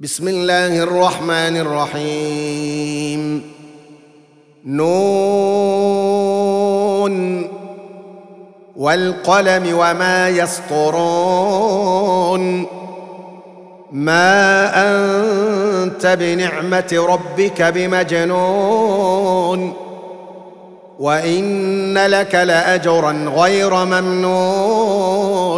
بسم الله الرحمن الرحيم نون والقلم وما يسطرون ما انت بنعمه ربك بمجنون وان لك لاجرا غير ممنون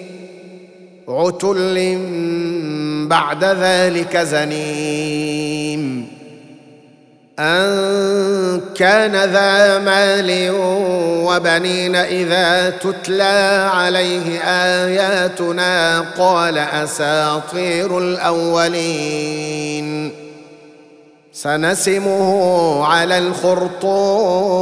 عتل بعد ذلك زنيم. أن كان ذا مال وبنين إذا تتلى عليه آياتنا قال أساطير الأولين. سنسمه على الخرطوم.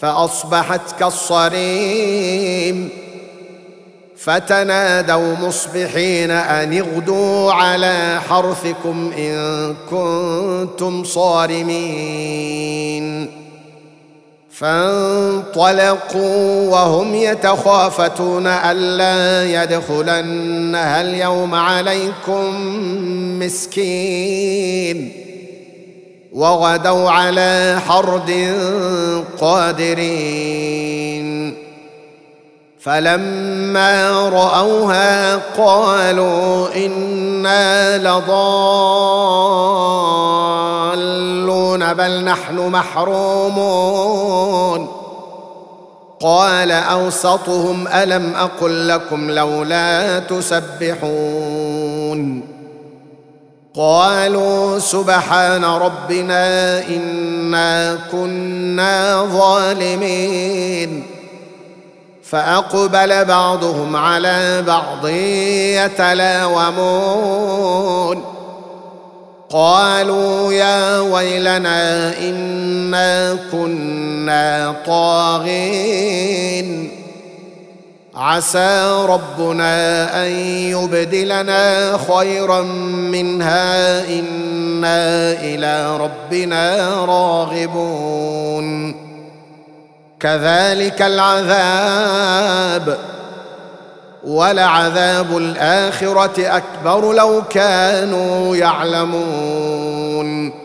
فأصبحت كالصريم. فتنادوا مصبحين أن اغدوا على حرثكم إن كنتم صارمين. فانطلقوا وهم يتخافتون ألا يدخلنها اليوم عليكم مسكين. وغدوا على حرد قادرين. فلما رأوها قالوا إنا لضالون بل نحن محرومون. قال أوسطهم ألم أقل لكم لولا تسبحون. قالوا سبحان ربنا إنا كنا ظالمين. فأقبل بعضهم على بعض يتلاومون. قالوا يا ويلنا إنا كنا طاغين. عسى ربنا أن يبدلنا خيرا منها. إنا إلى ربنا راغبون. كذلك العذاب ولعذاب الآخرة أكبر لو كانوا يعلمون.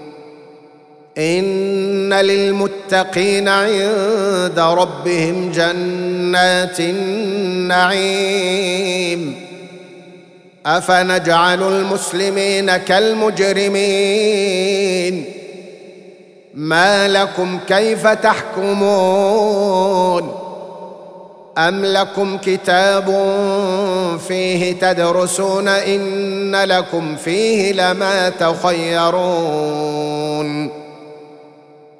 إن للمتقين عند ربهم جنات النعيم. أفنجعل المسلمين كالمجرمين؟ ما لكم كيف تحكمون؟ أم لكم كتاب فيه تدرسون؟ إن لكم فيه لما تخيرون.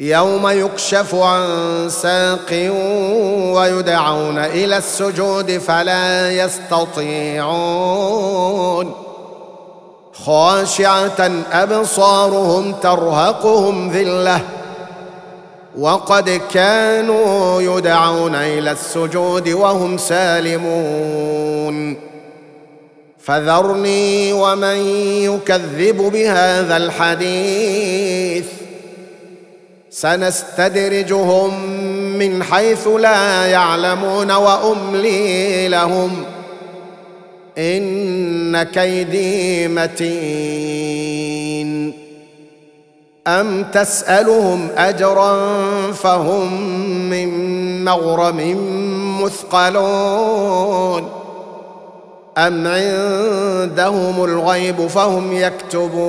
يوم يكشف عن ساق ويدعون إلى السجود فلا يستطيعون. خاشعة أبصارهم ترهقهم ذلة. وقد كانوا يدعون إلى السجود وهم سالمون. فذرني ومن يكذب بهذا الحديث. سنستدرجهم من حيث لا يعلمون وأملي لهم. إن كيدي متين. أم تسألهم أجرا فهم من مغرم مثقلون. أم عندهم الغيب فهم يكتبون.